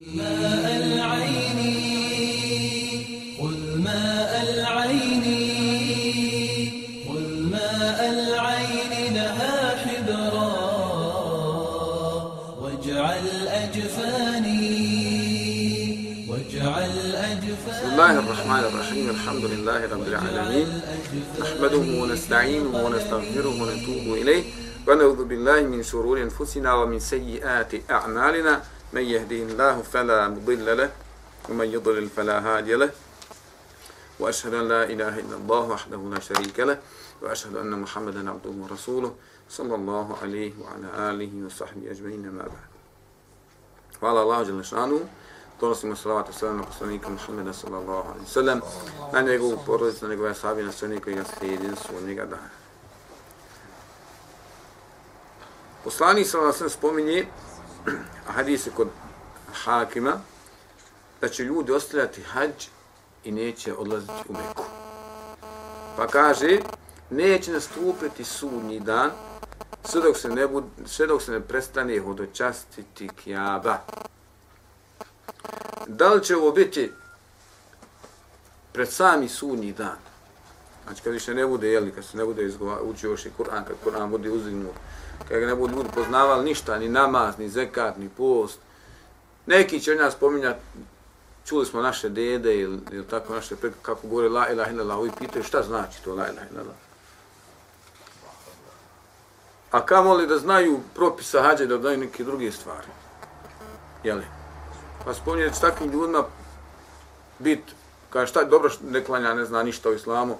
ماء العين خذ ماء العين خذ ماء العين لها حبرا واجعل أجفاني واجعل أجفاني. بسم الله الرحمن الرحيم الحمد لله رب العالمين. نحمده ونستعينه ونستغفره ونتوب إليه. ونعوذ بالله من شرور أنفسنا ومن سيئات أعمالنا. من يهديه الله فلا مضل له ومن يضلل فلا هادي له وأشهد أن لا إله إلا الله وحده لا شريك له وأشهد أن محمدا عبده ورسوله صلى الله عليه وعلى آله وصحبه أجمعين ما بعد Hvala Allah dželle šanu. Donosimo salavat i selam na poslanika Muhameda sallallahu alejhi ve sellem, na njegovu porodicu, na njegove sahabe, na sve koji ga slijedi do sudnjega dana. Poslanik sallallahu alejhi ve sellem spominje a je kod Hakima da će ljudi ostavljati hađ i neće odlaziti u Meku. Pa kaže, neće nastupiti sudnji dan sve dok se ne, bud, sve dok se ne prestane hodočastiti kjaba. Da li će ovo biti pred sami sudnji dan? Znači kad više ne bude, jeli, kad se ne bude izgova, učio još i Kur'an, kad Kur'an bude uzignut, kada ga ne budu ljudi poznavali ništa, ni namaz, ni zekat, ni post. Neki će nas spominjati, čuli smo naše dede ili, ili tako naše preko, kako govore la ilaha illallah, ovi pitaju šta znači to la ilaha illallah. A kamo li da znaju propisa hađe da daju neke druge stvari? Jeli? Pa spominjati s takvim ljudima bit, kaže šta, dobro ne klanja, ne zna ništa o islamu,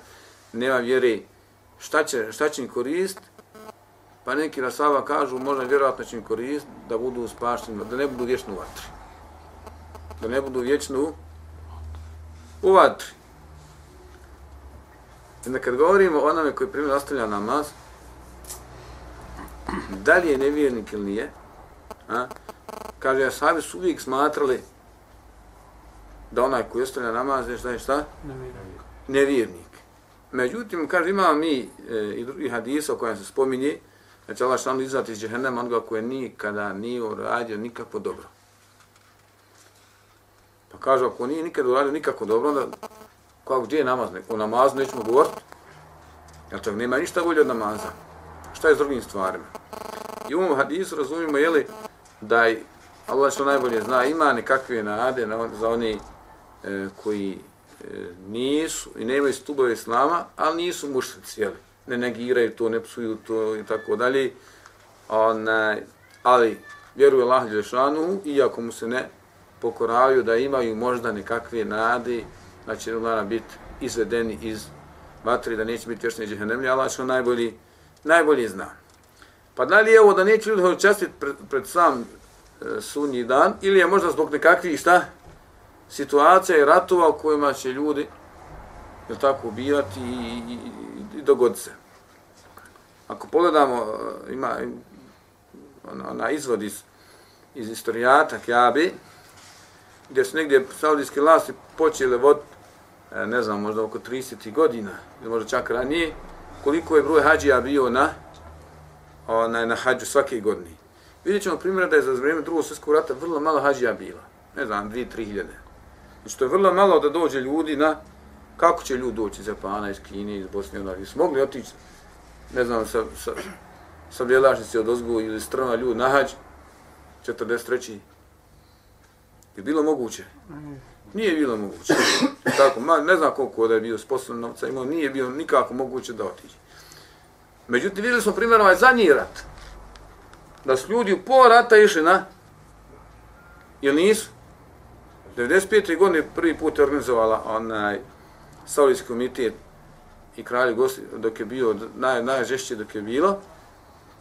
nema vjere, šta će, šta će im koristiti, Pa neki rasava kažu, možda vjerojatno će im korist da budu spašteni, da ne budu vječno u vatri. Da ne budu vječno u vatri. I kad govorimo o onome koji primjer ostavlja namaz, da li je nevjernik ili nije, a, kaže, ja sahabi su uvijek smatrali da onaj koji ostavlja namaz je šta je šta? Nevjernik. Nevjernik. Međutim, kaže, imamo mi e, i drugi hadisa o kojem se spominje, da Allah šalno izvati iz džehennema onoga koje nikada nije uradio nikako dobro. Pa kaže, ako nije nikada uradio nikako dobro, onda kako gdje je namaz? O namazu nećemo govoriti. Jer čak nema ništa bolje od namaza. Šta je s drugim stvarima? I u ovom hadisu razumijemo, jeli, da je Allah što najbolje zna, ima nekakve nade na, za oni e, koji e, nisu i nemaju stubove islama, ali nisu mušnici, jeli ne negiraju to, ne psuju to i tako dalje. Onaj, ali vjeruje Allah Đelešanu, iako mu se ne pokoravaju da imaju možda nekakve nade, da će Lana biti izvedeni iz vatri, da neće biti još džehennemlji, Allah što najbolji, najbolji zna. Pa da li je ovo da neće ljudi učestiti pred, pred sam e, sunji dan, ili je možda zbog nekakvih šta, situacija i ratova u kojima će ljudi je tako ubijati i, i, i dogoditi se. Ako pogledamo, eh, ima ona, ona izvod iz, iz istorijata Kjabi, gdje su negdje saudijske vlasti počele vod, eh, ne znam, možda oko 30 godina, ili možda čak ranije, koliko je broj hađija bio na, onaj, na hađu svake godine. Vidjet ćemo primjer da je za vrijeme drugog svjetskog rata vrlo malo hađija bila. Ne znam, 2-3 hiljade. Znači to je vrlo malo da dođe ljudi na kako će ljudi doći iz Japana, iz Kine, iz Bosne, onda su mogli otići, ne znam, sa, sa, sa bjelašnici od Ozgu ili strana ljudi na hađ, 43. Je bilo moguće? Nije bilo moguće. Tako, ma, ne znam koliko da je bio sposobno novca imao, nije bilo nikako moguće da otiđe. Međutim, vidjeli smo primjer ovaj zadnji rat. Da su ljudi u pola rata išli na... Jel nisu? 95. godine prvi put je organizovala onaj Saulijski komitet i kralj gosti dok je bio naj, najžešće dok je bilo,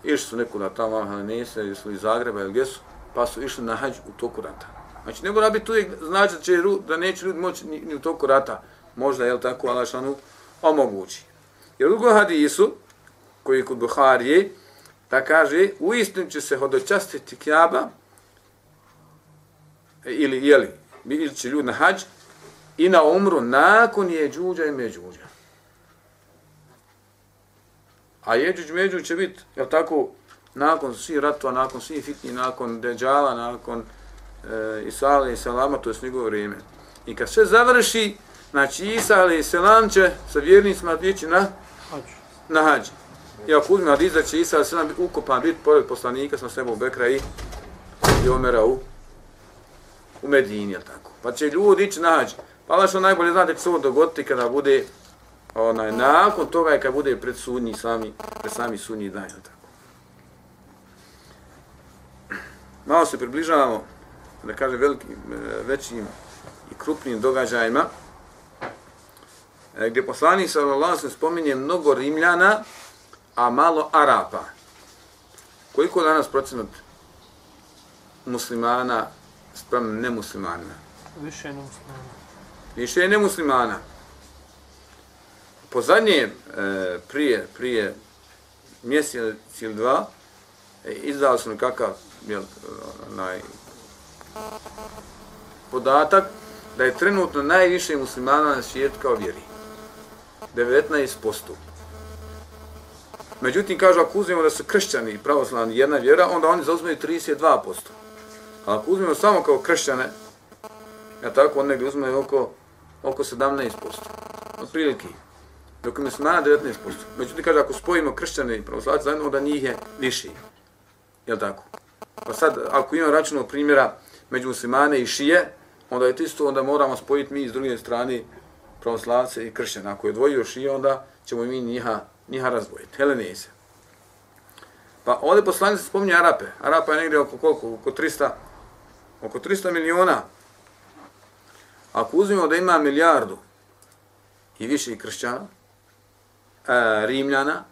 išli su nekuda tamo, ali nese, ili su iz Zagreba ili gdje su, pa su išli na hađ u toku rata. Znači, ne mora biti uvijek znači da, će, da neće ljudi moći ni, ni u toku rata, možda, jel tako, Allah šanu omogući. Jer u hadisu, koji je kod Buharije, da kaže, u istinu će se hodočastiti kjaba, e, ili, jeli, ili će ljudi na hađ, i na umru nakon je džuđa i međuđa. A jeđuđ među će biti, je tako, nakon svih ratova, nakon svih fitni, nakon deđala, nakon e, Isa alaih salama, to je njegovo vrijeme. I kad sve završi, znači Isa alaih salam će sa vjernicima ići na, na hađi. I ako uzme hadis da će Isa alaih salam biti ukopan, biti pored poslanika, sam sebo u Bekra i, i Omera u, u Medini, jel tako. Pa će ljudi ići na hađi. Pa Allah što najbolje zna da će se ovo dogoditi kada bude onaj, nakon toga i kad bude pred sudnji sami, pred sami sudnji dan, tako. Malo se približavamo, da kažem, velikim, e, većim i krupnim događajima, e, gdje poslanik sallallahu se spominje mnogo Rimljana, a malo Arapa. Koliko danas procenat muslimana spram nemuslimanima? Više nemuslimana. Više je nemuslimana. Po zadnjem, e, prije, prije mjesec ili dva, e, izdao sam kakav jel, onaj, podatak da je trenutno najviše muslimana na svijetu kao vjeri. 19%. Međutim, kažu, ako uzmemo da su kršćani i pravoslavni jedna vjera, onda oni zauzmeju 32%. A ako uzmemo samo kao kršćane, ja tako, on negdje uzmeju oko, oko 17%. Od prilike. Dok je muslimana 19%. Međutim, kaže, ako spojimo kršćane i pravoslavce zajedno, onda njih je više. Jel tako? Pa sad, ako imamo računog primjera među muslimane i šije, onda je to isto, onda moramo spojiti mi s druge strane pravoslavce i kršćane. Ako je dvojio šije, onda ćemo mi njiha, njiha razdvojiti. Helenize. Pa ovdje poslanice spominje Arape. Arapa je negdje oko koliko? Oko 300, oko 300 miliona. Ako uzmemo da ima milijardu i više i kršćana, e, Rimljana,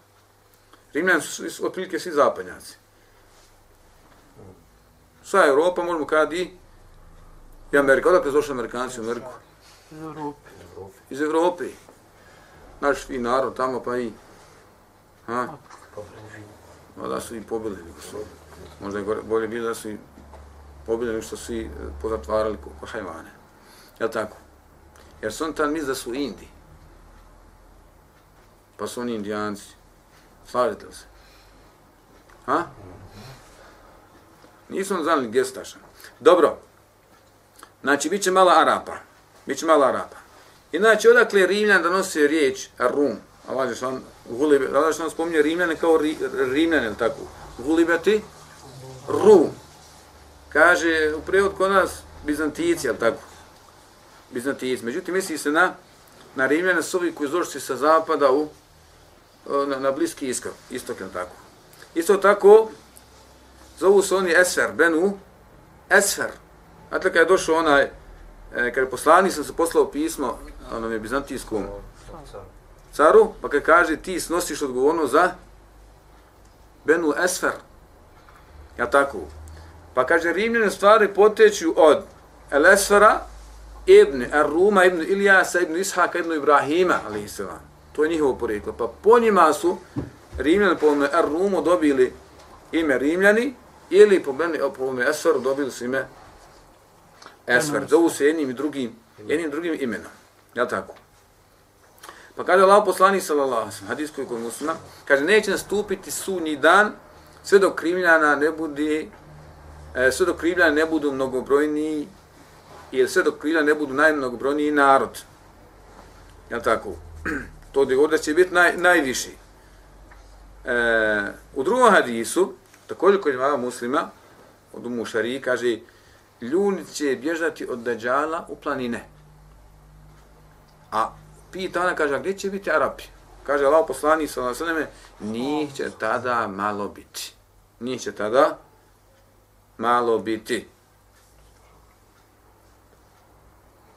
Rimljani su, su otprilike svi zapadnjaci sva Europa, možemo kada i, i Amerika. Odakle su došli Amerikanci u Ameriku? Iz Evrope. Iz Evrope. Naš fi narod tamo pa i... Ha? No, da su i pobili. Su, možda je bolje bilo da su i pobili nego što su i pozatvarali ko, ko hajvane. Jel tako? Jer su oni tam misli da su Indi. Pa su oni indijanci. Slažete li se? Ha? Nisam znali gestaša. Dobro. Znači, bit će malo Arapa. Biće malo Arapa. I znači, odakle Rimljan da nosi riječ Rum. Allah je što on, Allah što on spominje Rimljane kao ri, Rimljane, ili tako? Gulibati Rum. Kaže, u prevod kod nas, Bizantici, ili tako? Bizantici. Međutim, misli se na, na Rimljane suvi koji izdošli sa zapada u, e, na, na bliski istok, istok, je tako? Isto tako, zovu se oni Esfer, Benu Esfer. Znate dakle, kada je došao onaj, e, kada je poslani sam se poslao pismo onom je bizantijskom caru, pa kada kaže ti snosiš odgovornost za Benu Esfer. Ja tako. Pa kaže Rimljane stvari poteću od El Esfera, Ibn Ar-Ruma, Ibn Ilijasa, Ibn Ishaka, Ibn Ibrahima, ali To je njihovo poreklo. Pa po njima su Rimljani po Ar-Rumu dobili ime Rimljani, ili po meni, po meni Esferu dobili su ime Esfer. Zovu se jednim i drugim, jednim drugim imenom. Ja tako? Pa kaže Allah poslani sallallahu alaihi sallam, hadis koji kod muslima, kaže, neće nastupiti sunji dan, sve dok krivljana ne bude, e, sve dok krivljana ne budu mnogobrojni, jer sve dok krivljana ne budu najmnogobrojniji narod. Ja tako? To da će biti naj, najviši. E, u drugom hadisu, Također kod imama muslima, od umu šariji, kaže, ljudi će bježati od dađala u planine. A pita ona, kaže, a gdje će biti Arapi? Kaže Allah poslani sa nasademe, njih će tada malo biti. Njih će tada malo biti.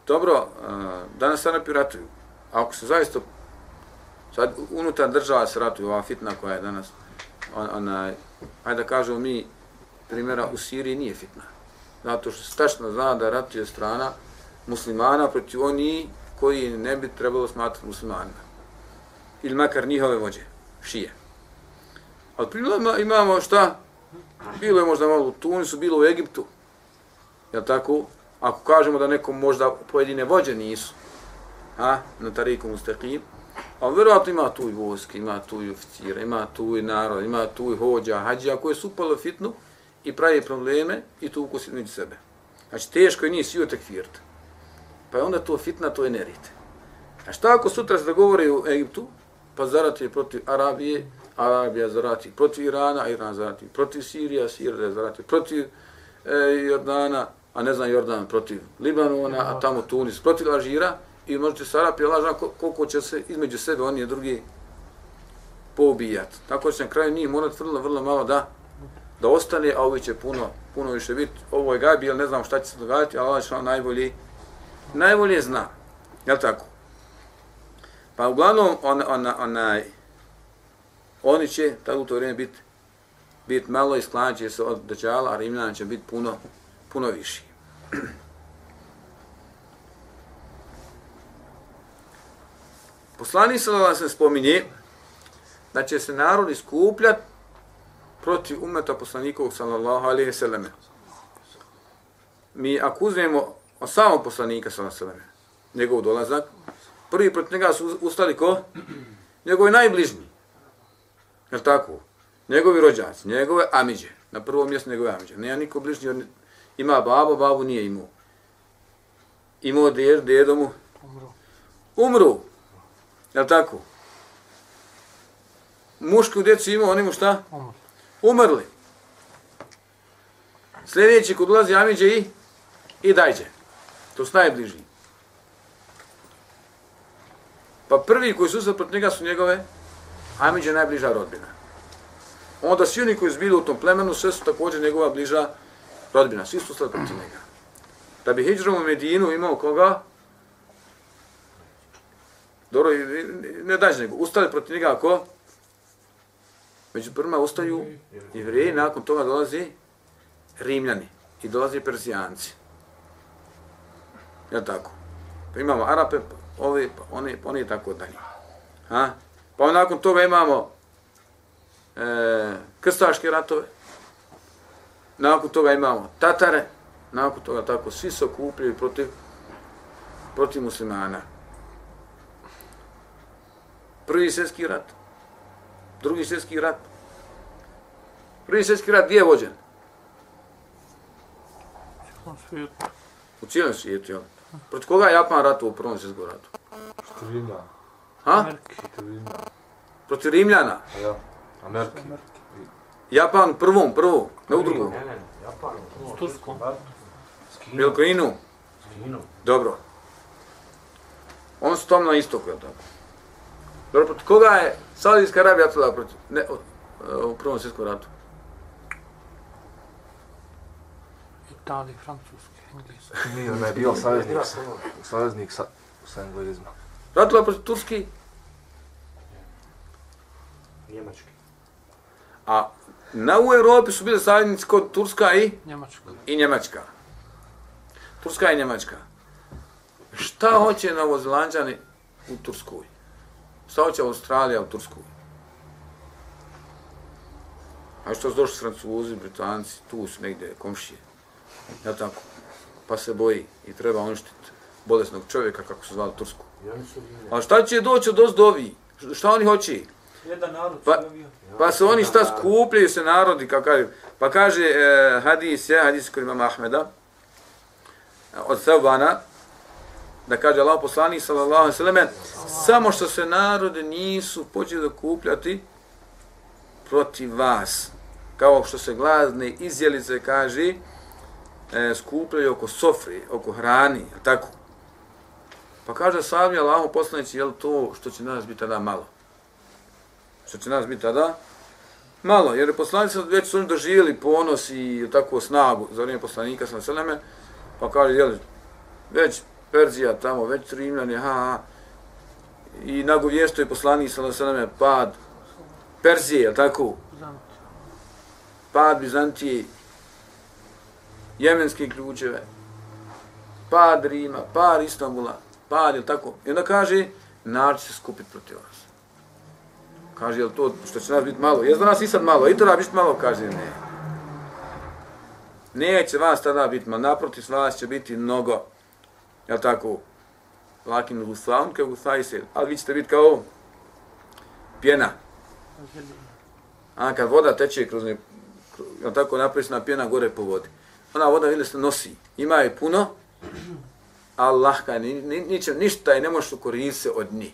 Dobro, danas Arapi ratuju. A ako se zaista, sad unutar država se ratuju, ova fitna koja je danas, ona, hajde da kažemo mi, primjera u Siriji nije fitna. Zato što se tačno zna da ratuje strana muslimana protiv oni koji ne bi trebalo smatrati muslimanima. Ili makar njihove vođe, šije. Ali prilama imamo šta? Bilo je možda malo u Tunisu, bilo u Egiptu. Jel tako? Ako kažemo da neko možda pojedine vođe nisu, a, na tariku mustaqim, A vjerojatno ima tu i vojske, ima tu i oficira, ima tu i narod, ima tu i hođa, hađija koje su upale fitnu i pravi probleme i tu ukusi među sebe. Znači, teško je njih svi tekfirt. Pa je onda to fitna, to je nerit. A šta ako sutra se dogovore u Egiptu, pa zarati protiv Arabije, Arabija zarati protiv Irana, Iran zarati protiv Sirija, Sirija zarati protiv e, Jordana, a ne znam Jordan protiv Libanona, a tamo Tunis protiv Alžira, i možete se Arapija lažna koliko će se između sebe oni i drugi poubijat. Tako će na kraju njih morati vrlo, vrlo malo da da ostane, a ovi će puno, puno više biti. Ovo je gabi, ne znam šta će se događati, ali Allah najbolji, najbolje zna. Jel tako? Pa uglavnom, on, on, onaj, oni će tada u to vrijeme biti bit malo i sklanit se od Dajjala, a Rimljana će biti puno, puno viši. Poslani Salala se spominje da će se narod iskupljati protiv umeta poslanikovog sallallahu alaihi sallame. Mi ako uzmemo o samom poslanika sallallahu alaihi sallame, njegov dolazak, prvi protiv njega su ustali ko? Njegovi najbližnji. Je tako? Njegovi rođaci, njegove amiđe. Na prvom mjestu njegove amiđe. Nema niko bližnji. Ima babo, babu nije imao. Imao djed, djedo mu. Umru. Umru. Je tako? Mušku djecu imao, oni mu šta? Umru. Umrli. Sljedeći kod ulazi amiđe i i dajđe. To su najbližniji. Pa prvi koji su protiv njega su njegove Amidž je najbliža rodbina. Onda svi oni koji su bili u tom plemenu, sve su također njegova bliža rodbina. Svi su stali protiv njega. Da bi hijđrom u Medinu imao koga? Dobro, ne dađe nego. Ustali protiv njega ako? Među prvima ustaju jevreji, nakon toga dolazi Rimljani i dolazi Perzijanci. Ja tako? Pa imamo Arape, pa ovi, pa oni, pa oni i tako dalje. Ha? Pa nakon toga imamo e, krstaške ratove, nakon toga imamo Tatare, nakon toga tako svi se okupljaju protiv, protiv muslimana. Prvi svjetski rat, drugi svjetski rat. Prvi svjetski rat gdje je vođen? U cijelom svijetu, jel? Proti koga je Japan ratu u prvom svjetskom ratu? Što Ha? Protiv Rimljana? Ja, Amerike. Japan prvom, prvo, ne u drugom. Ne, ne, Japan. S Turskom. Veliko Inu? Kinu. Dobro. On su tom na istoku, jel tako? Dobro, protiv koga je Saudijska Arabija tada protiv, ne, u prvom svjetskom ratu? Italija, Francuska, Engleska. Nije, ne, bio saveznik, saveznik sa, sa englezima. Ratila protiv Turski, Njemački. a na u Europi su bile saveznici kod Turska i, Njemačka. i Njemačka. Turska i Njemačka. Šta hoće novozelanđani u Turskoj? Šta hoće Australija u Turskoj? A što su došli Francuzi, Britanci, tu su negdje komšije. Ja tako? Pa se boji i treba uništiti bolesnog čovjeka, kako su zvali Tursku. A šta će doći od ozdovi? Šta oni hoće? Jedan narod Pa, pa se oni šta skupljaju se narodi, kako kaže, pa kaže eh, hadis, ja, hadis kod imama Ahmeda, od Sevbana, da kaže Allah poslanik sallallahu alejhi ve selleme samo što se narodi nisu počeli da kupljati protiv vas kao što se glazne izjelice kaže e, skupljaju oko sofri, oko hrani, tako. Pa kaže sami Allah poslanici, je to što će nas biti tada malo? Što će nas biti tada? Malo, jer poslanici već su oni doživjeli ponos i tako snagu za vrijeme poslanika sa Seleme, pa kaže, je već Perzija tamo, već Rimljani, ha, ha, i nagovješto je poslanik sa Seleme pad Perzije, jel tako? Pad Bizantije, jemenske ključeve, pad Rima, pad Istanbula, pad, je tako? I onda kaže, narod se skupiti protiv vas. Kaže, jel to što će nas biti malo? Jezda nas i sad malo, i to biti malo, kaže, ne. Neće vas tada biti malo, naprotiv vas će biti mnogo. Je tako? Lakin gusaun kao gusaj se, ali vi ćete biti kao pjena. A kad voda teče kroz ne, je tako napisana pjena gore po vodi. ona voda vidjeli se nosi. Ima je puno, Allah lahka, ni, ni, niče, ništa je ne možeš koristiti od njih.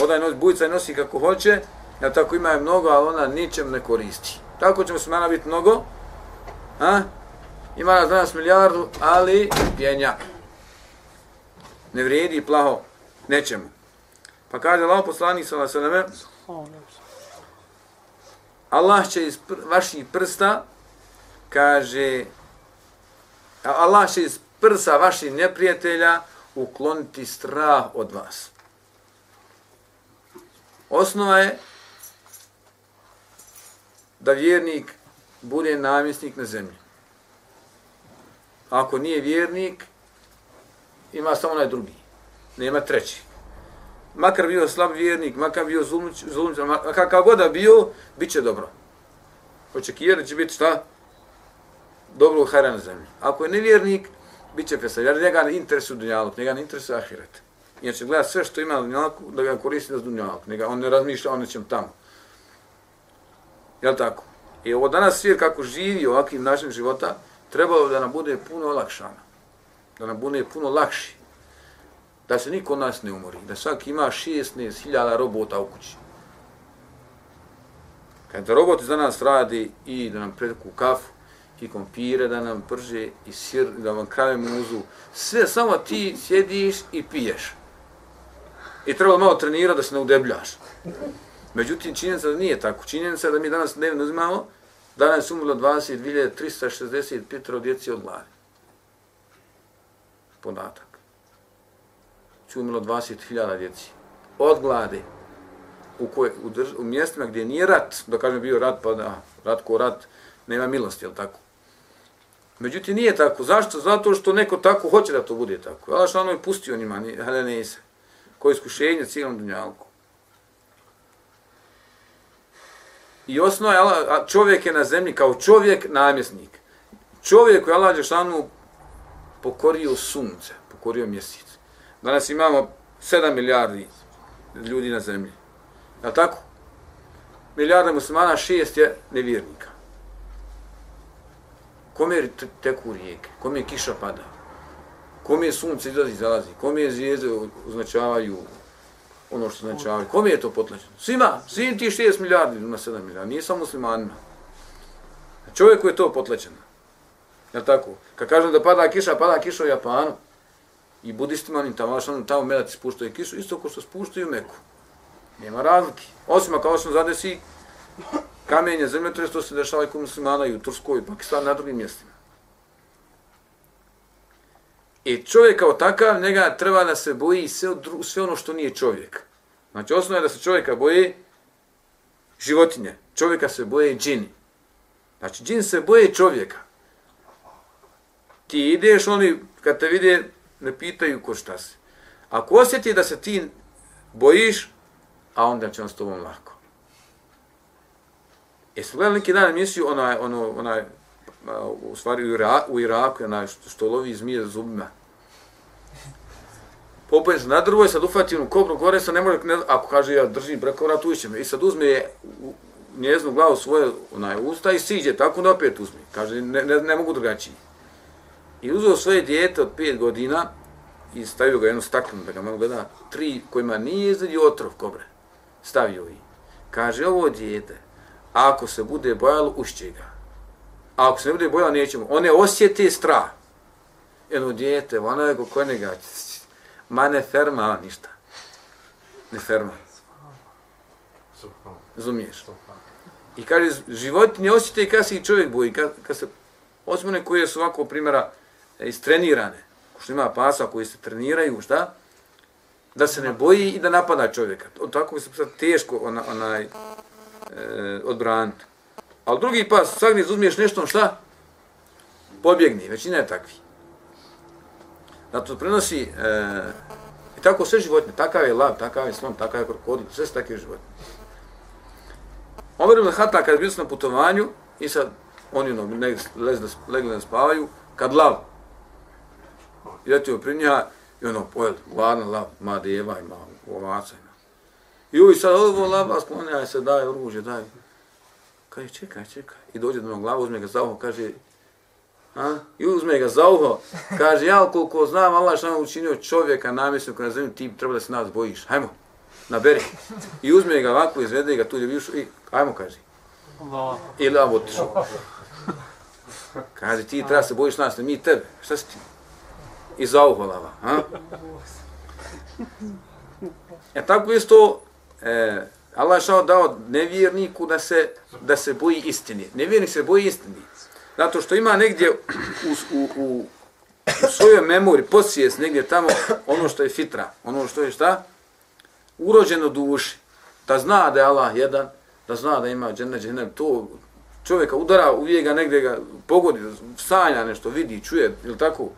Voda je nosi, bujica je nosi kako hoće, ja tako ima je mnogo, ali ona ničem ne koristi. Tako ćemo se biti mnogo, a? ima nas danas milijardu, ali pjenja. Ne vrijedi plaho, nećemo. Pa kaže Allah poslanik sa vaseleme, Allah će iz pr vaših prsta, kaže, Allah će iz prsa vaših neprijatelja ukloniti strah od vas. Osnova je da vjernik bude namjesnik na zemlji. Ako nije vjernik, ima samo onaj drugi. Nema treći. Makar bio slab vjernik, makar bio zulmuć, makar kakav god da bio, bit će dobro. Očekivati će biti šta? Dobro u hajran na zemlji. Ako je nevjernik, bit će fesel. Jer njega ne interesuje dunjalog, njega ne interesuje ahiret. Jer će gledati sve što ima na dunjalku, da ga koristi za dunjalku. Nega, on ne razmišlja o nečem tamo. Jel tako? I ovo danas svijet kako živi ovakvim našim života, trebalo da nam bude puno olakšano. Da nam bude puno lakši. Da se niko od nas ne umori. Da svaki ima 16.000 robota u kući. Kada roboti za nas radi i da nam preku kafu, i kompire da nam prže, i sir, da vam krave muzu, sve samo ti sjediš i piješ. I treba malo trenirati da se ne udebljaš. Međutim, činjenica da nije tako. Činjenica je da mi danas dnevno uzmamo, danas umrlo 22.365 djeci od gladi. Podatak. Či umrlo 20.000 djeci. Od glade. U, koje, u, drž, u mjestima gdje nije rat, da kažem bio rat, pa da, rat ko rat, nema milosti, jel tako? Međutim, nije tako. Zašto? Zato što neko tako hoće da to bude tako. Allah što ono je pustio njima, ne koje iskušenje cijelom dunjalku. I osnova je, čovjek je na zemlji kao čovjek namjesnik. Čovjek koji Allah Đešanu pokorio sunce, pokorio mjesec. Danas imamo 7 milijardi ljudi na zemlji. Je tako? Milijarda muslimana, šest je nevjernika. Kome je teku rijeke? Kome je kiša pada? Kome je sunce izlazi i zalazi? Kome je zvijezde označavaju ono što označavaju? Kome je to potlačeno? Svima, svim ti 6 milijardi na 7 milijardi, nije samo muslimanima. Čovjeku je to potlačeno. Jel tako? Kad kažem da pada kiša, pada kiša u Japanu. I budistima ni tamo, ono tamo melati spuštaju kišu, isto ko što spuštaju meku. Nema razlike. Osim ako osam zadesi kamenje, zemljotres, to se dešava i kod muslimana i u Turskoj, i Pakistanu, na drugim mjestima. I čovjek kao takav, njega treba da se boji sve, sve ono što nije čovjek. Znači, osnovno je da se čovjeka boji životinje. Čovjeka se boje džini. Znači, džin se boje čovjeka. Ti ideš, oni, kad te vide, ne pitaju ko šta si. Ako osjeti da se ti bojiš, a onda će on s tobom lako. Jesi gledali neki dan emisiju, onaj, ono, onaj, u stvari u, Ira, u Iraku, onaj što, što lovi zmije zubima. Popoje se na drvo i sad ufati onu kobru gore, sad ne može, ne, ako kaže ja držim preko vrat, uviće me. I sad uzme u, njeznu glavu svoje onaj, usta i siđe, tako da opet uzme. Kaže, ne, ne, ne mogu drugačiji. I uzeo svoje dijete od pet godina i stavio ga jednu staklenu da ga malo gleda, tri kojima nije izgledio otrov kobre. Stavio i kaže, ovo dijete, ako se bude bojalo, ušće ga. A ako se ne bude bojalo, nećemo. One osjeti strah. Jedno dijete, ona je kako njega, ma ne ferma, a ništa. Ne ferma. Zumiješ. I kaže, životinje osjeti kada se i čovjek boji, kad, kad se osmone koje su ovako primjera istrenirane, ko što ima pasa koji se treniraju, šta? Da se ne boji i da napada čovjeka. Od tako bi se teško ona, onaj, e, odbraniti. Ali drugi pas, svakdje uzmiješ nešto, šta? Pobjegni, većina je takvi. Zato prenosi, e, i tako sve životinje, takav je lav, takav je slon, takav je krokodil, sve su takve životinje. Omer ibn Hata kad je na putovanju, i sad oni ono, legli da spavaju, kad lav, i letio pri nja, i ono, pojel, gladan lav, ma djeva ima, ovaca ima. I uvi sad ovo lava sklonja se, daj oružje, daj. Kaže, čekaj, čekaj. I dođe do mnog glava, uzme ga za uho, kaže, A? I uzme ga za uho, kaže, ja koliko znam, Allah što nam učinio čovjeka namjesnog na zemlju, ti treba da se nas bojiš. Hajmo, naberi. I uzme ga ovako, izvede ga tu višu i hajmo, kaže. Ili vam otišao. Kaže, ti treba se bojiš nas, ne mi tebe. Šta si ti? I za uho lava. A? E tako isto, e, Allah je šao dao nevjerniku da se, da se boji istini. Nevjernik se boji istini. Zato što ima negdje u, u, u, u svojoj memori, posvijest negdje tamo ono što je fitra, ono što je šta? Urođeno duši. Da zna da je Allah jedan, da zna da ima džene, džene, to čovjeka udara, uvijek ga negdje ga pogodi, sanja nešto, vidi, čuje, ili tako.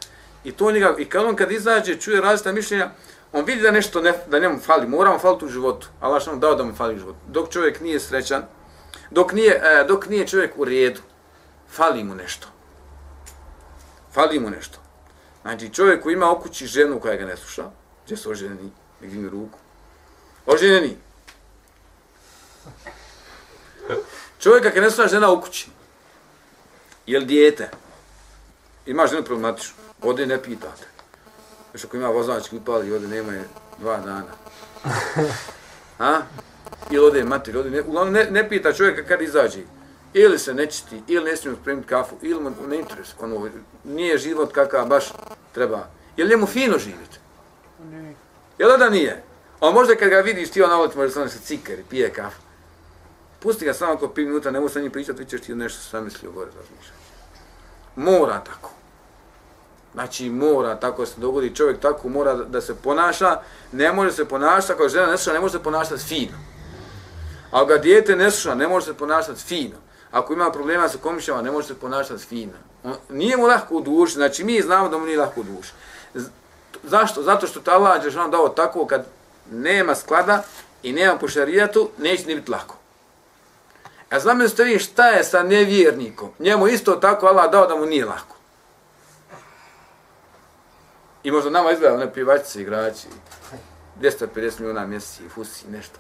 I to njega, i kad on kad izađe, čuje različita mišljenja, on vidi da nešto ne, da njemu fali, mora mu faliti u životu. Allah što dao da mu fali u životu. Dok čovjek nije srećan, dok nije, e, dok nije čovjek u redu, fali mu nešto. Fali mu nešto. Znači čovjek koji ima okući ženu koja ga ne sluša, gdje su oženjeni, negdje mi ruku. Oženjeni. Čovjeka kada ne sluša žena u kući, je li dijete, ima ženu problematičnu, ovdje ne pitate. Još ako ima vozački upali, ovdje nema je dva dana. A? Ili ode mater, ode ne, uglavnom ne, ne pita čovjeka kad izađe ili se nečiti, ili ne smije spremiti kafu, ili mu ne interes, ono, nije život kakav baš treba. Je li njemu fino živjeti? Ne. Jel da nije? A možda kad ga vidiš ti on na možda može se cikar i pije kafu. Pusti ga samo oko 5 minuta, ne možeš sa njim pričati, ti ćeš ti nešto sam mislio gore razmišljati. Mora tako. Znači mora tako se dogodi, čovjek tako mora da, se ponaša, ne može se ponašati, ako žena ne sluša, ne može se ponašati fino. Ako ga dijete ne sluša, ne može se ponašati fino ako ima problema sa komišama, ne može se ponašati fino. On, nije mu lahko u duši, znači mi znamo da mu nije lahko u duši. Zašto? Zato što ta Allah je dao tako kad nema sklada i nema po šarijatu, neće ni biti lako. A znam ste vi šta je sa nevjernikom. Njemu isto tako Allah dao da mu nije lako. I možda nama izgleda one pivačice, igrači, 250 milijuna mjeseci, fusi, nešto.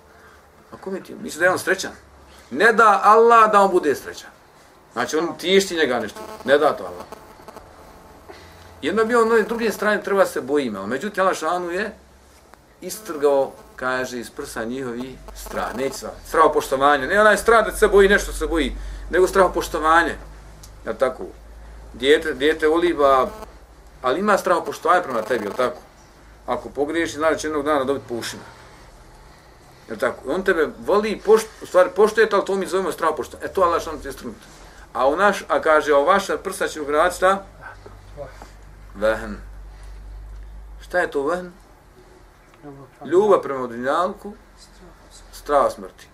A kome ti? Misli da je on srećan? Ne da Allah da on bude srećan. Znači on tišti njega nešto. Ne da to Allah. Jedno bi on na druge strane treba se bojima. Međutim, Allah šanu je istrgao, kaže, iz prsa njihovi strah. Neće sva. Strah poštovanje. Ne onaj strah da se boji nešto se boji, nego strah poštovanje. Ja tako. Dijete, dijete oliva, ali ima strano poštovanje prema tebi, jel tako? Ako pogriješi, znači jednog dana dobiti po ušima. Je tako? On tebe voli, pošt, u stvari poštuje, ali to mi zovemo strah poštovanje. E to Allah što ti je strunut. A u naš, a kaže, o vaša prsa će ugraditi šta? Vehn. Šta je to vehn? Ljubav prema dunjalku, strah smrti.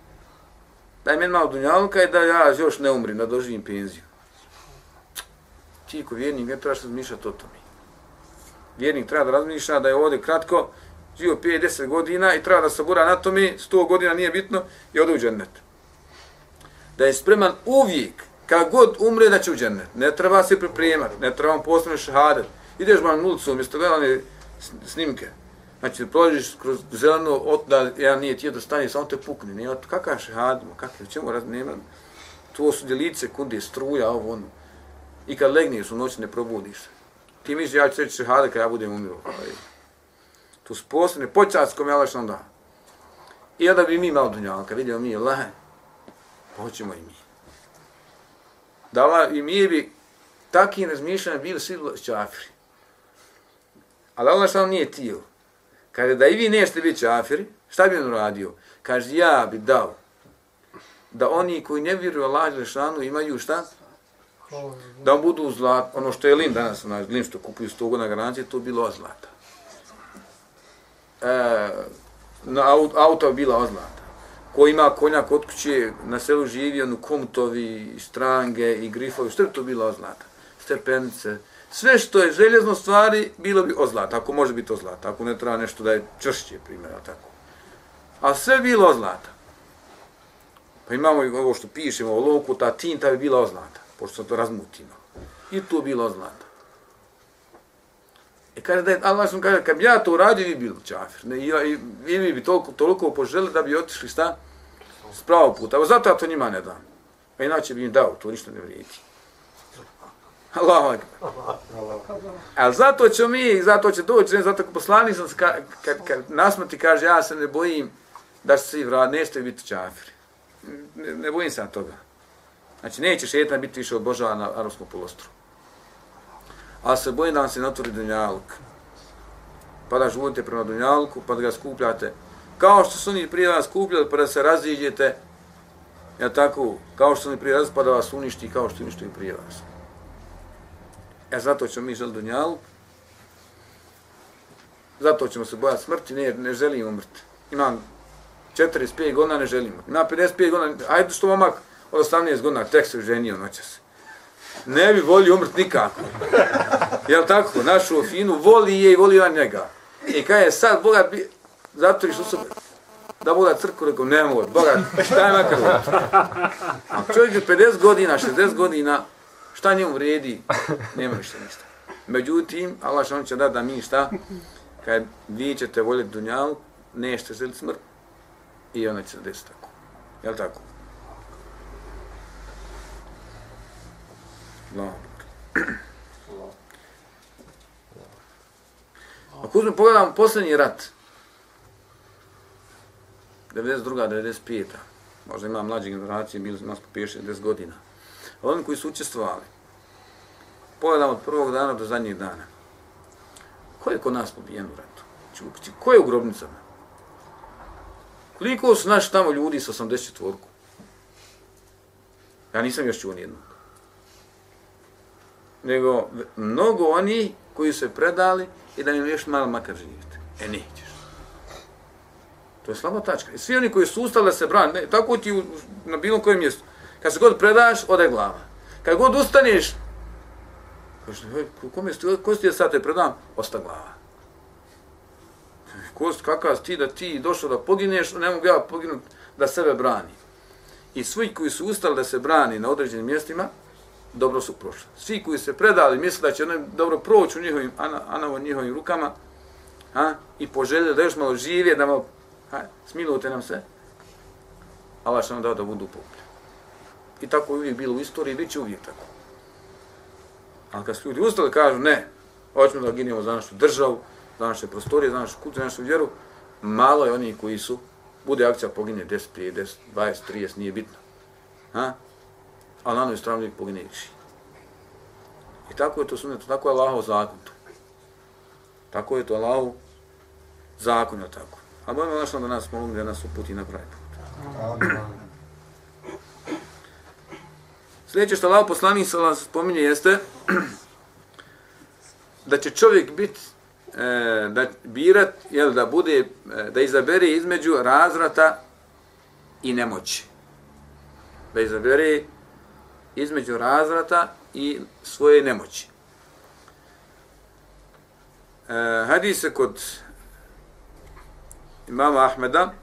Daj meni malo dunjalka i da ja još ne umrim, da doživim penziju. Ti ko vjernik, ne trebaš razmišljati o tome. Vjernik treba da razmišlja da je ovdje kratko, živio 5-10 godina i treba da sabura na tome, 100 godina nije bitno, i ode u džennet. Da je spreman uvijek, kad god umre, da će u džennet. Ne treba se pripremati, ne treba vam posebno šahadet. Ideš vam ulicu, umjesto gledane snimke. Znači, prođeš kroz zeleno, od, da ja nije ti da stani, samo te pukne. Nije, kakav šahadet, kakav, čemu raz, nema. To su djelice, kunde, struja, ovo, ono. I kad legneš u noći, ne probudiš se. Ti misliš, ja ću reći šehade kada ja budem umiru. Tu su posebne počast kome Allah što da. I onda bi mi malo dunjalka, vidimo mi, Allah, hoćemo i mi. Da Allah, i mi bi takvim razmišljanjem bili svi čafiri. Ali Allah što nije tijelo. Kaže da i vi nešte biti čafiri, šta bi on radio? Kaže, ja bi dao da oni koji ne vjeruju Allah Žešanu imaju šta? Da budu zlat, ono što je Lin danas, onaj Lin što kupuju 100 godina garancije, to bilo zlata e, na auto bila zlata. Ko ima konja kod kuće, na selu živi, ono komutovi, strange i grifovi, što je to bila zlata? Stepenice. Sve što je željezno stvari, bilo bi zlata, ako može biti zlata, ako ne treba nešto da je čršće, primjer, tako. A sve bilo zlata. Pa imamo i ovo što pišemo, o loku, ta tinta bi bila zlata pošto sam to razmutino. I to bilo zlato. I kaže da je Allah sam kaže, kad bi ja to uradio, vi bilo čafir. Ne, i, i, vi bi toliko, toliko poželi da bi otišli sta s pravog puta. Evo zato ja to njima ne dam. A inače bi im dao, to ništa ne vrijedi. Allahu akbar. Ali zato će mi, zato će doći, ne zato poslanik sam, kad, kad, kad nasmati kaže, ja se ne bojim da se svi vrati, nećete biti čafiri. Ne, ne bojim se na toga. Znači, neće šetan biti više obožavan na arabskom polostru. Ali se bojim da vam se natvori dunjaluk. Pa da živite prema dunjalku, pa da ga skupljate. Kao što su oni prije vas skupljali, pa da se raziđete, ja tako, kao što su oni prije vas, pa da vas uništi, kao što uništi prije vas. E zato ćemo mi želiti dunjalu. Zato ćemo se bojati smrti, ne, ne želimo umrti. Imam 45 godina, ne želimo. Imam 55 godina, ajde što momak Ono od 18 godina, tek se ženio noćas. Ne bi volio umrt nikako. Jel tako? Našu finu voli je i voli on njega. I kada je sad, Boga, bi, zato što su da bude crku, rekao, ne mogu, Boga, šta je makar A čovjek je 50 godina, 60 godina, šta njemu vredi, nema ništa ništa. Međutim, Allah što će da da mi šta, kad vi ćete voljeti dunjalu, nešte želi smrt i ona će se desiti tako. Jel tako? No. Ako uzmem, pogledamo posljednji rat, 92. 95. Možda ima mlađe generacije, bili nas po 50 godina oni koji su učestvovali, pogledamo od prvog dana do zadnjeg dana, ko je kod nas pobijen u ratu? Znači, ko je u grobnicama? Koliko su naši tamo ljudi sa 84-ku? Ja nisam još čuo nijednog. Nego mnogo oni koji su se predali i da im još malo makar živite. E, nećeš. To je slaba tačka. I svi oni koji su ustali da se brane, ne, tako ti u, na bilo kojem mjestu, Kad se god predaš, ode glava. Kad god ustaneš, kaže, kome ste, ko ti sad te predam? Osta glava. Kost, kakav si ti da ti došao da pogineš, ne mogu ja poginuti da sebe brani. I svi koji su ustali da se brani na određenim mjestima, dobro su prošli. Svi koji se predali, misle da će oni dobro proći u njihovim, anavo njihovim rukama, a, i poželjeli da još malo živje, da malo, ha, smilujte nam se, Allah će nam dao da budu popljeni. I tako je uvijek bilo u istoriji, bit će uvijek tako. Ali kad su ljudi ustali, kažu ne, hoćemo da ginemo za našu državu, za naše prostorije, za našu kulturu, za našu vjeru, malo je oni koji su, bude akcija pogine 10, 5, 10, 20, 30, nije bitno. Ha? Ali na onoj strani. I tako je to suneto, tako je Allahov zakon tu. Tako je to Allahov zakon, je tako. A bojimo našlo da nas molim da nas uputi na pravi put. Sljedeće što Allah poslanik sa vas spominje jeste da će čovjek biti e, da birat, jel, da bude, e, da izabere između razrata i nemoći. Da izabere između razvrata i svoje nemoći. E, hadis je kod imama Ahmeda,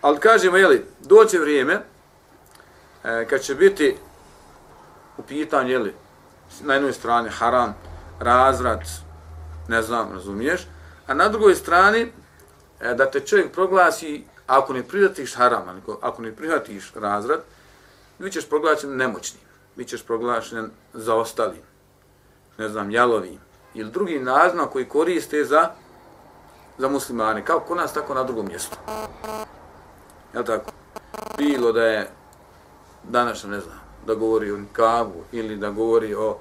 ali kažemo, jeli, doće vrijeme, e, kad će biti u pitanju, jeli, na jednoj strani haram, razvrat, ne znam, razumiješ, a na drugoj strani e, da te čovjek proglasi, ako ne prihvatiš haram, ako ne prihvatiš razvrat, vi ćeš proglašen nemoćnim, vi ćeš proglašen zaostalim, ne znam, jalovim, ili drugi naziv koji koriste za za muslimane, kao kod nas, tako na drugom mjestu. Je tako? Bilo da je danas ne znam, da govori o nikavu ili da govori o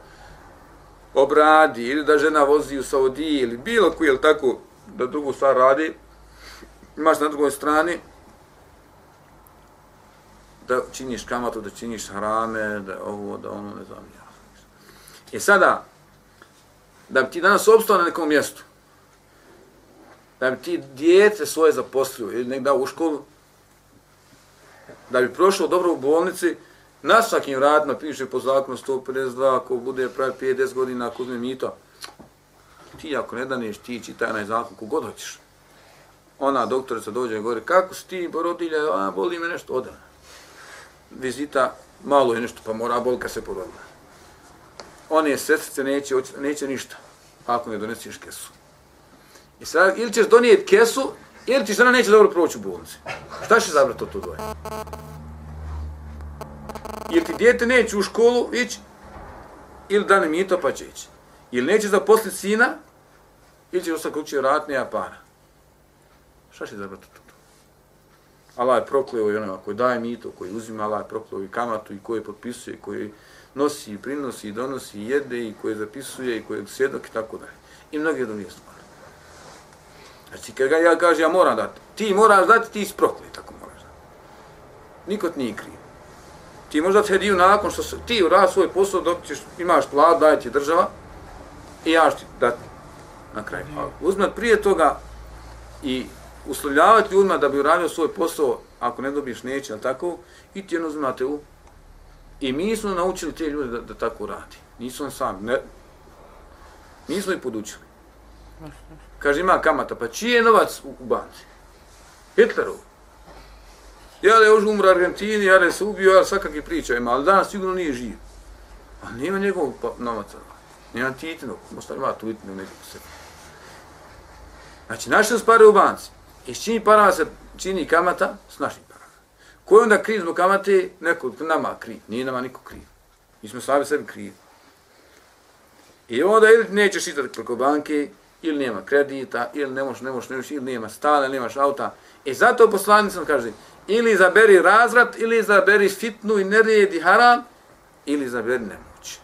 obradi ili da žena vozi u Saudiji ili bilo koji, je tako, da drugu stvar radi, imaš na drugoj strani da činiš kamatu, da činiš harame, da ovo, da ono, ne znam ja. I sada, da bi ti danas obstao na nekom mjestu, da bi ti djece svoje zaposlio ili negdje u školu, da bi prošlo dobro u bolnici, na svakim vratima piše po zakonu 152, ako bude pravi 50 godina, ako uzme mito, ti ako ne daneš, ti čitaj onaj zakon, kogod hoćeš. Ona doktorica dođe i govori, kako si ti, porodilja, a, boli me nešto, ode. Vizita, malo je nešto, pa mora bolka se porodila. One sestrice neće, neće ništa, ako ne donesiš kesu. I sad, ili ćeš donijeti kesu, ili ti žena neće dobro proći u bolnici. Šta će zabrati od to dvoje? Ili ti djete neće u školu ići, ili dane mito pa će ići. Ili neće zaposliti sina, ili će ostati kući vratne nema para. Šta će zabrati to? Allah je prokleo i onoga koji daje mito, koji uzima, Allah je prokleo i kamatu i koji potpisuje, koji nosi, prinosi, donosi, jede i koji zapisuje i koji je svjedok i tako dalje. I mnoge druge stvari. Znači, kad ga ja kažem, ja moram dati, ti moraš dati, ti si prokleo, tako moraš dati. Niko ti nije kriv. Ti možda te hediju nakon što ti uradi svoj posao, dok ćeš, imaš plat, daje ti država i ja ti dati na kraju. Uzmat prije toga i uslovljavati ljudima da bi uradio svoj posao, ako ne dobiješ neće, ali tako, i ti jedno u. I mi smo naučili te ljude da, da tako radi. Nisu on sami. Ne, nismo ih podučili. Kaže, ima kamata, pa čiji je novac u, u banci? Hitlerov. Ja da je už umro Argentini, ja da je se ubio, ja svakakve priče ima, ali danas sigurno nije živ. A nema njegovog pa, novaca. Nema titinog, možda ima tu titinog nekog sebe. Znači, našli su pare u banci. I s čini para se čini kamata s našim parama. Ko je onda kriv zbog kamate? Neko nama kriv. Nije nama niko kriv. Mi smo sami sebi krivi. I onda ili nećeš čitati preko banke, ili nema kredita, ili ne možeš, ne možeš, ne možeš, ili nema stane, nemaš auta. I zato poslanicom kaže, ili zaberi razvrat, ili zaberi fitnu i nerijedi haram, ili zaberi nemoć.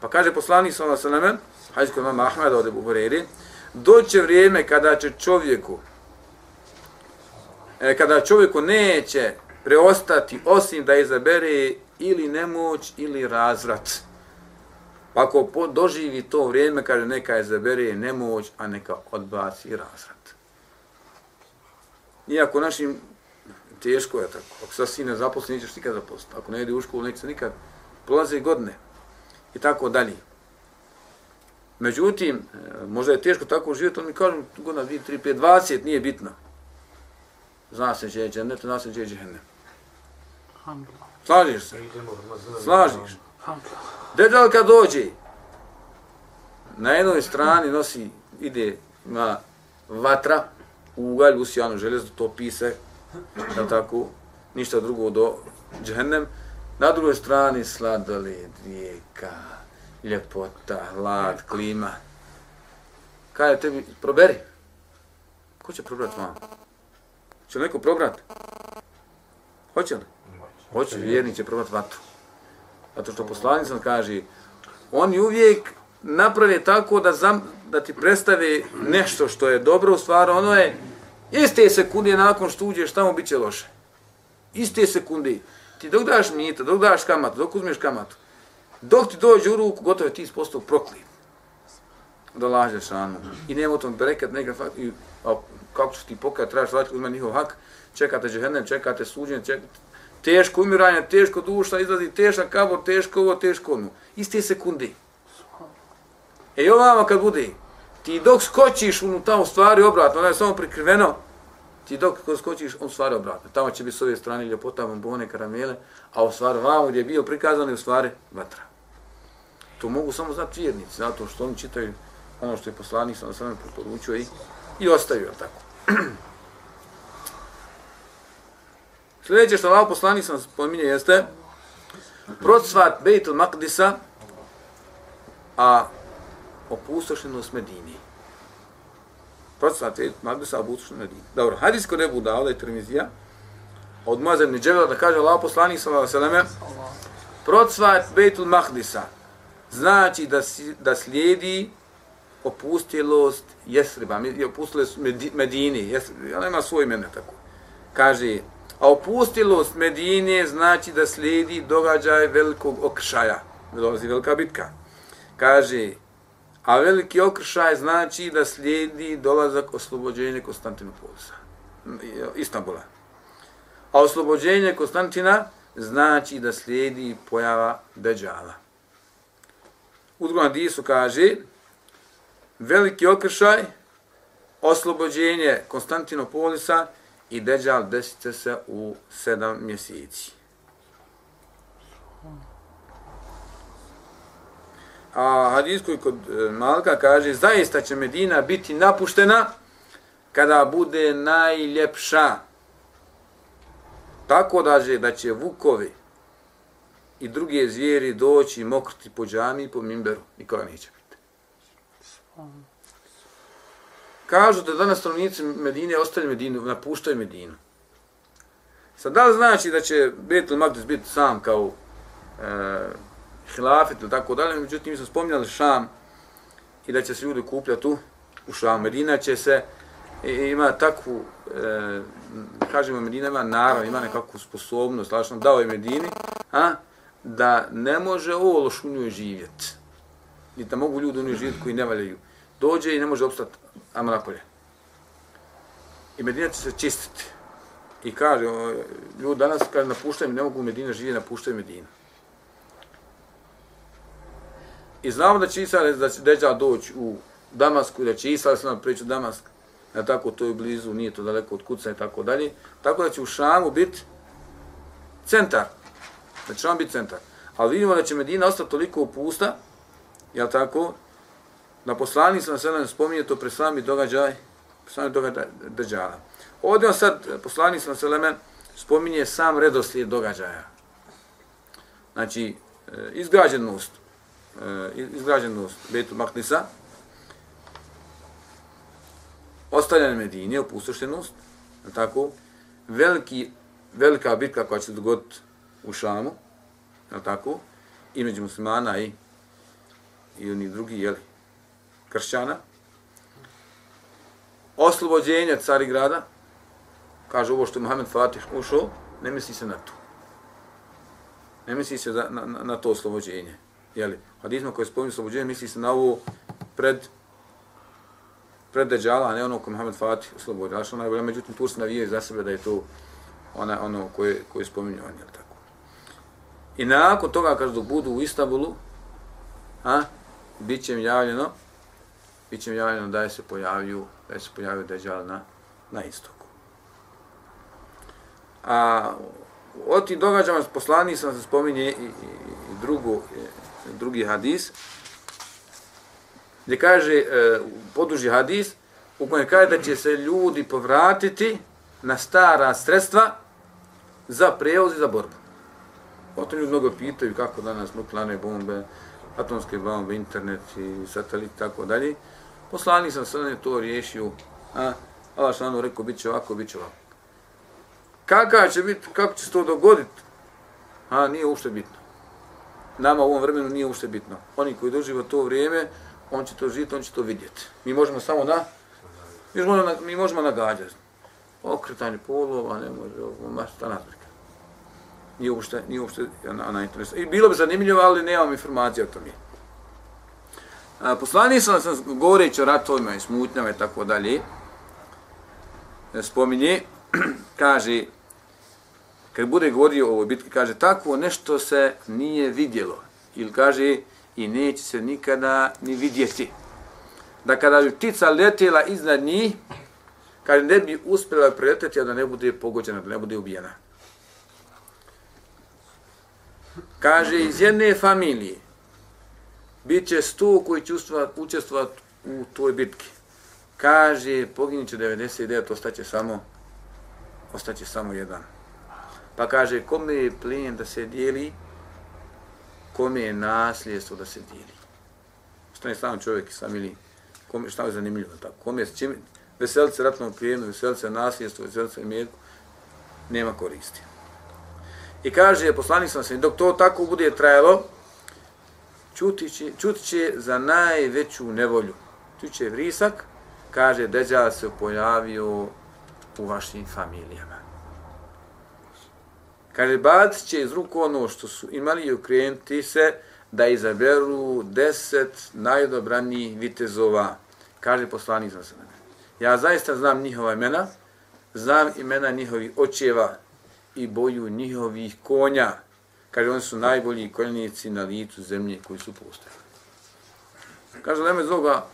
Pa kaže poslanik ve sellem, hajde kod mama Ahmeda od Ebu Hureyri, doće vrijeme kada će čovjeku, E, kada čovjeku neće preostati osim da izabere ili nemoć ili razvrat. Pa ako doživi to vrijeme, kaže neka izabere nemoć, a neka odbaci razvrat. Iako našim teško je tako, ako sa sine zaposli, nećeš nikad zaposliti. Ako ne ide u školu, neće se nikad prolaze godine i tako dalje. Međutim, e, možda je teško tako živjeti, on mi kažem, godina 2, 3, 5, 20, nije bitno. Zna se gdje je džennet, zna se gdje je džennet. Slažiš se? Slažiš. Deđal kad dođe, na jednoj strani nosi, ide, ima vatra, ugalj, usijanu željezo, to pise, je tako, ništa drugo do džennem. Na drugoj strani sladoled, rijeka, ljepota, hlad, klima. Kaj je tebi, proberi. Ko će probrat vam? Će neko probrat? Hoće li? Hoće, vjerni će probrat vatru. Zato što poslanicom kaže, oni uvijek naprave tako da, zam, da ti predstave nešto što je dobro u stvari, ono je iste sekunde nakon što uđeš tamo bit će loše. Iste sekunde. Ti dok daš mita, dok daš kamatu, dok uzmeš kamatu, dok ti dođe u ruku, gotovo je ti ispostao prokliv od lažeš Žešanu. I nema u tom berekat, neka fakt, i, a, kako ću ti pokajati, trebaš vratiti, uzme njihov hak, čekate džehennem, čekate suđenje, čekate, teško umiranje, teško duša, izlazi tešak kabor, teško ovo, teško ono. Iste sekunde. E i ovamo kad bude, ti dok skočiš u u stvari obratno, ono je samo prikriveno, ti dok skočiš, on stvari obratno. Tamo će biti s ove strane ljepota, bombone, karamele, a u stvari vamo gdje je bio prikazan je u stvari vatra. To mogu samo znati vjernici, zato što oni čitaju ono što je poslanik sam sam preporučio i, i ostavio tako. Sljedeće što Allah poslanik sam spominje jeste procvat Bejtul Maqdisa, a opustošenost Medini. Procvat Bejtul Maqdisa, a opustošenost Medini. Dobro, hadis kod Ebu Dauda i Trmizija, od Muazem Niđevela da kaže Allah poslanik sam sam procvat Bejtul Maqdisa, znači da, da slijedi opustilost Jesriba, opustilost Medini, Jesriba, ona ima svoj imena tako. Kaže, A opustilost Medine znači da slijedi događaj velikog okršaja. Dolazi velika bitka. Kaže, a veliki okršaj znači da slijedi dolazak oslobođenja Konstantinopolisa. Istanbula. A oslobođenje Konstantina znači da slijedi pojava Deđala. U drugom disu kaže, veliki okršaj, oslobođenje Konstantinopolisa i Deđal desit se u sedam mjeseci. A hadis koji kod e, Malka kaže, zaista će Medina biti napuštena kada bude najljepša. Tako da će, da će vukovi i druge zvijeri doći i mokriti po džami i po mimberu. Nikoga neće biti. Kažu da danas stanovnici Medine ostaju Medinu, napuštaju Medinu. Sad, da li znači da će Betel Magdis biti sam kao e, hilafet ili tako dalje, međutim, mi smo spominjali Šam i da će se ljudi kupljati u Šam. Medina će se, ima takvu, e, kažemo, Medina ima narav, ima nekakvu sposobnost, lačno dao je Medini, a, da ne može ovo u njoj živjeti. I da mogu ljudi u njoj živjeti koji ne valjaju. Dođe i ne može obstati Amrapolje. I Medina će se čistiti. I kaže, ljudi danas kaže, napuštaju, ne mogu Medina živjeti, napuštaju Medina. I znamo da će Isa da će Deđa doći u Damasku i da će Isa sam priča Damask. Na tako to je blizu, nije to daleko od kuca i tako dalje. Tako da će u Šamu biti centar. Da će Šam biti centar. Ali vidimo da će Medina ostati toliko upusta, jel tako, na poslani sam se nam spominje to pre sami događaj, pre sami događaj Deđala. Ovdje on sad, poslani sam se lemen, spominje sam redoslijed događaja. Znači, izgrađenost, izgrađenost e, Betu Maknisa, ostavljanje Medine, opustoštenost, tako, veliki, velika bitka koja će se dogoditi u Šamu, tako, i među muslimana i, i oni drugi, jeli, kršćana, oslobođenje Carigrada, kaže ovo što je Mohamed Fatih ušao, ne misli se na to. Ne misli se na, na, na to oslobođenje. Jeli, hadizma koje spominje oslobođenje, misli se na ovo pred pred Dejjala, a ne ono koje Mohamed Fatih oslobodio. Znači, onaj, međutim, Turci navijaju navije za sebe da je to ona, ono koje, koje spominju on, jel tako. I nakon toga, kaže, dok budu u Istanbulu, a, bit će im javljeno, bit će im javljeno da je se pojavio, da je se pojavio Dejjal na, na istoku. A o tih događama poslani sam se spominje i, i, i drugo, drugi hadis, gdje kaže, e, poduži hadis, u kojem kaže da će se ljudi povratiti na stara sredstva za prevoz i za borbu. Potom ljudi mnogo pitaju kako danas nuklearne bombe, atomske bombe, internet i satelit i tako dalje. Poslani sam sve to riješio, a Allah šanu rekao, bit će ovako, bit će ovako. Kaka će biti, kako će se to dogoditi? A, nije uopšte bitno. Nama u ovom vremenu nije uopšte bitno. Oni koji doživa to vrijeme, on će to živjeti, on će to vidjeti. Mi možemo samo na, mi možemo, na, mi možemo nagađati. Okretanje polova, ne može, ovo, ma šta nazbrika. Nije uopšte, nije uopšte na, ona. I bilo bi zanimljivo, ali nemam informacije o tome. A, poslani sam, sam govoreći o ratovima i smutnjama i tako dalje, e, spominje, kaže, kad bude govorio o ovoj bitki, kaže, tako nešto se nije vidjelo. Ili kaže, i neće se nikada ni vidjeti. Da kada bi ptica letjela iznad njih, kaže, ne bi uspjela preleteti, a da ne bude pogođena, da ne bude ubijena. Kaže, iz jedne familije bit će sto koji će učestvovati u toj bitki. Kaže, poginit će 99, ostaće samo, ostaće samo jedan. Pa kaže, kome je plijen da se dijeli, kome je nasljedstvo da se dijeli. Što je samo čovjek i ili kome, šta je zanimljivo tako, kome je s čim, veselice ratnom plijenu, veselice nasljedstvo, veselice imetku, nema koristi. I kaže, poslanik sam se, dok to tako bude trajalo, čutiće, čutiće za najveću nevolju. Čutiće vrisak, kaže, deđa se pojavio u vašim familijama. Kaže, bacit će iz ruku ono što su imali i ukrenuti se da izaberu deset najodobranijih vitezova. Kaže poslanik za sebe. Ja zaista znam njihova imena, znam imena njihovih očeva i boju njihovih konja. Kaže, oni su najbolji konjenici na licu zemlje koji su postali. Kaže, nema iz ovoga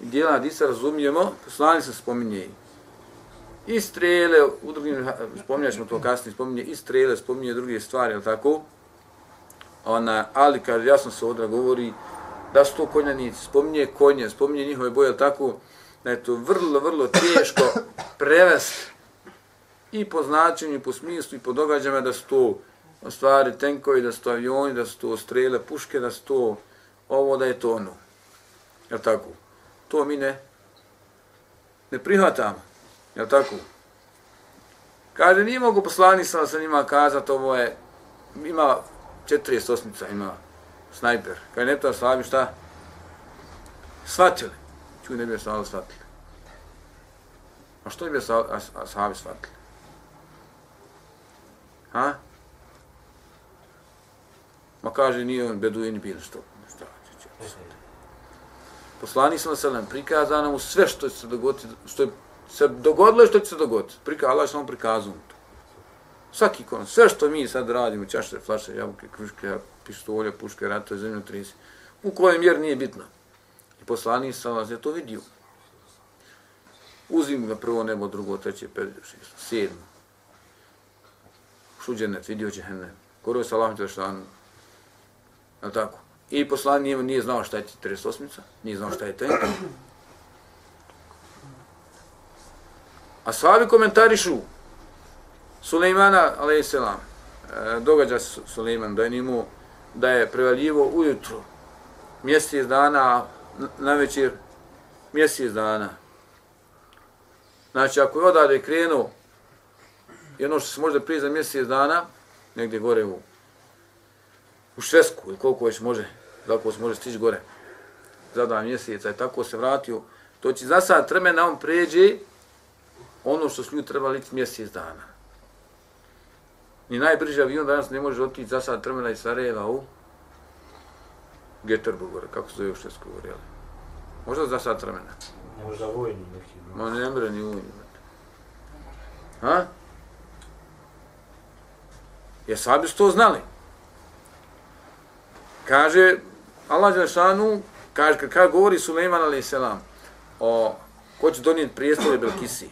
dijela Disa razumijemo, poslani se spominje i strele, u drugim, spominjat ćemo to kasnije, spominje i strele, spominje druge stvari, ali tako? Ona, ali kaže, jasno se odra govori da su to konjanici, spominje konje, spominje njihove boje, ali tako? Da je to vrlo, vrlo teško prevesti i po značenju, i po smislu, i po događajima da su to stvari tenkovi, da su to avioni, da su to strele, puške, da su to ovo, da je to ono. Jel tako? To mi ne, ne prihvatamo. Jel tako? Kaže, nije mogu poslani sam sa njima kazati, ovo je, ima 40 osmica, ima snajper. Kaže, ne to slavi šta? Svatili. Čuj, ne bi je slavili shvatili. A što bi je sahabi shvatili? Ha? Ma kaže, nije on beduini bilo što. Šta će će? Poslanik sam se nam prikazano mu sve što će se dogoditi, što je se dogodilo što će se dogoditi. Prika, Allah sam samo prikazao to. Svaki kon, sve što mi sad radimo, čaše, flaše, jabuke, kruške, pištolje, puške, ratove, zemlju, trisi, u kojem mjer nije bitno. I poslani sam vas je to vidio. Uzim ga prvo nebo, drugo, treće, pet, šest, sedmo. Šuđenet, vidio će hene. Koro je salam te štanu. Je tako? I poslanik nije, nije znao šta je 38-ica, nije znao šta je tenk. A sahabi komentarišu Sulejmana, a.s. selam, e, događa se Sulejman da je imao da je prevaljivo ujutro mjesec dana, na večer mjesec dana. Znači, ako je odavde krenuo i ono što se može prije za mjesec dana, negdje gore u, u Švesku, ili koliko već može, kako se može stići gore, za dva mjeseca i tako se vratio, to će za sad tremena on pređe ono što su ljudi trebali ići mjesec dana. Ni najbrži avion danas ne može otići za sad tremena iz Sarajeva u Geterbu gore, kako se zove u Švedsku gore, jel? Možda za sad tremena. Možda vojni neki. Ma ne mre ni vojni. Ha? Jer sahabi su to znali. Kaže, Allah Đelšanu, kaže, kad, kad govori Suleiman a.s. o ko će donijeti prijestolje Belkisi,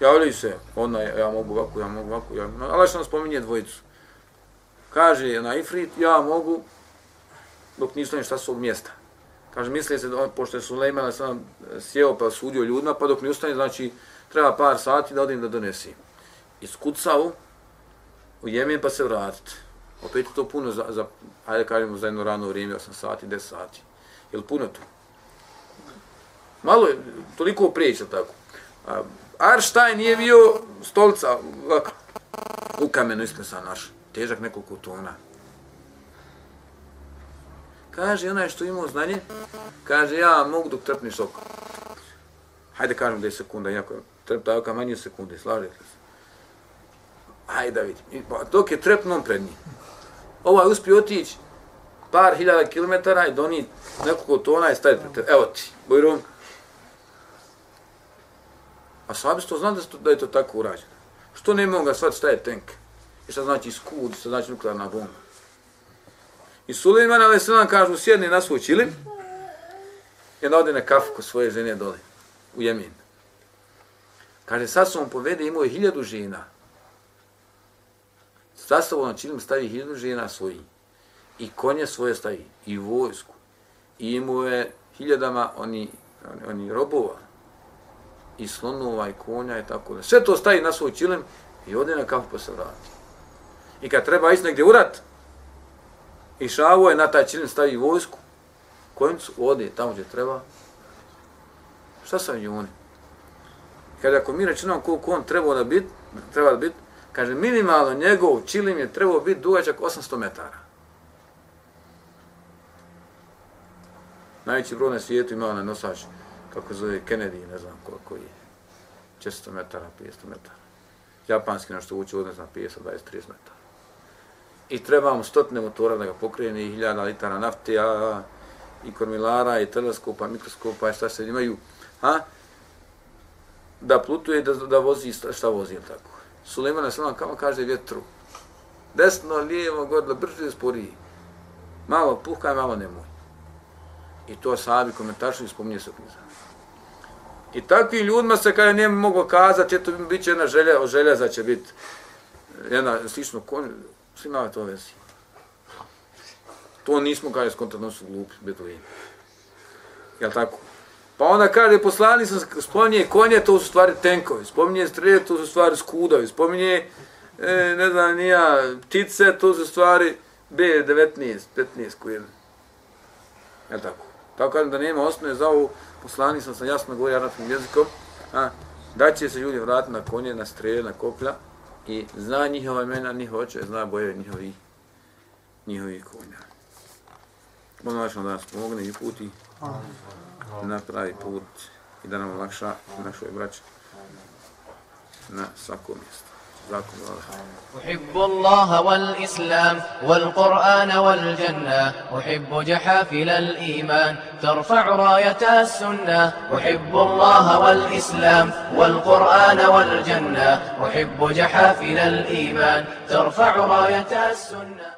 javljaju se, ona, ja mogu ovako, ja mogu ovako, ja mogu, Allah što spominje dvojicu. Kaže na Ifrit, ja mogu, dok nisu šta su mjesta. Kaže, misli se, da, pošto je Sulejman a.s. sjeo pa sudio ljudima, pa dok ne ustane, znači, treba par sati da odim da donesi. Iskucao u Jemen pa se vratiti. Opet je to puno za, za ajde kažemo, za jedno rano vrijeme, 8 sati, 10 sati. Je li puno tu? Malo je, toliko prijeća tako. A, Arštaj nije bio stolca u kamenu isklesan naš, težak nekoliko tona. Kaže onaj što imao znanje, kaže ja mogu dok trpniš oko. Hajde kažem da je sekunda, iako trepta oka manje sekunde, slažete se. Hajde da vidim. Pa, dok je trepnom pred njim. Ovaj uspio otići par hiljada kilometara i doni nekoliko tona i staviti pred tebe. Evo ti, Bojrom, A sahabi to znali da da je to tako urađeno. Što ne mogu ga shvatiti šta je tank? I šta znači skud, šta znači nuklearna bomba? I Suleiman ali se nam kažu, sjedni na svoj čilim i onda ode na kafu kod svoje žene dole, u Jemin. Kaže, sad sam on povede, imao je hiljadu žena. Sastavu na čilim stavi hiljadu žena svoji. I konje svoje stavi, i vojsku. I imao je hiljadama oni, oni, oni robova i slonova i konja i tako da. Sve to stavi na svoj čilem i ode na kafu pa se vrati. I kad treba ići negdje urat, i šavo je na taj čilem stavi vojsku, konjicu, ode tamo gdje treba. Šta sam i oni? Kada ako mi računamo koliko on treba da bit, treba da bit, kaže minimalno njegov čilim je trebao biti dugačak 800 metara. Najveći brod na svijetu imao na nosač kako zove Kennedy, ne znam koliko je, 400 metara, 500 metara. Japanski našto uči od, ne znam, 50, 20, 30 metara. I trebamo stotne motora da ga pokrene, i hiljada litara nafte, a, i kormilara, i teleskopa, mikroskopa, i šta se imaju, ha? da plutuje, da, da vozi, šta vozi, ili tako. Suleiman a.s. kao kaže vjetru, desno, lijevo, godilo, brže, sporiji. Malo puhkaj, malo nemoj. I to sahabi komentaršu i spominje se u knjizama. I takvim ljudima se kada nije moglo kazati, eto bit će jedna želja, od želja za će biti eh, jedna slično konj, svi imali to vezi. To nismo kada je skontratno su glupi, beduini. Jel tako? Pa onda kaže, poslani sam spominje konje, to su stvari tenkovi, spominje strelje, to su stvari skudovi, spominje e, ne znam, nija, ptice, to su stvari B19, 15 kujel. Je tako? Tako kažem da nema osnove za ovu poslani sam sam jasno govorio arabskim jezikom, a, da će se ljudi vratiti na konje, na strele, na koplja i zna njihova imena, njihova oče, zna boje njihovi, njihovi konja. Ono vas da nas pomogne i puti na pravi put i da nam olakša našoj braći na svakom mjestu. أحب الله والإسلام والقرآن والجنة أحب جحافل الإيمان ترفع راية السنة أحب الله والإسلام والقرآن والجنة أحب جحافل الإيمان ترفع راية السنة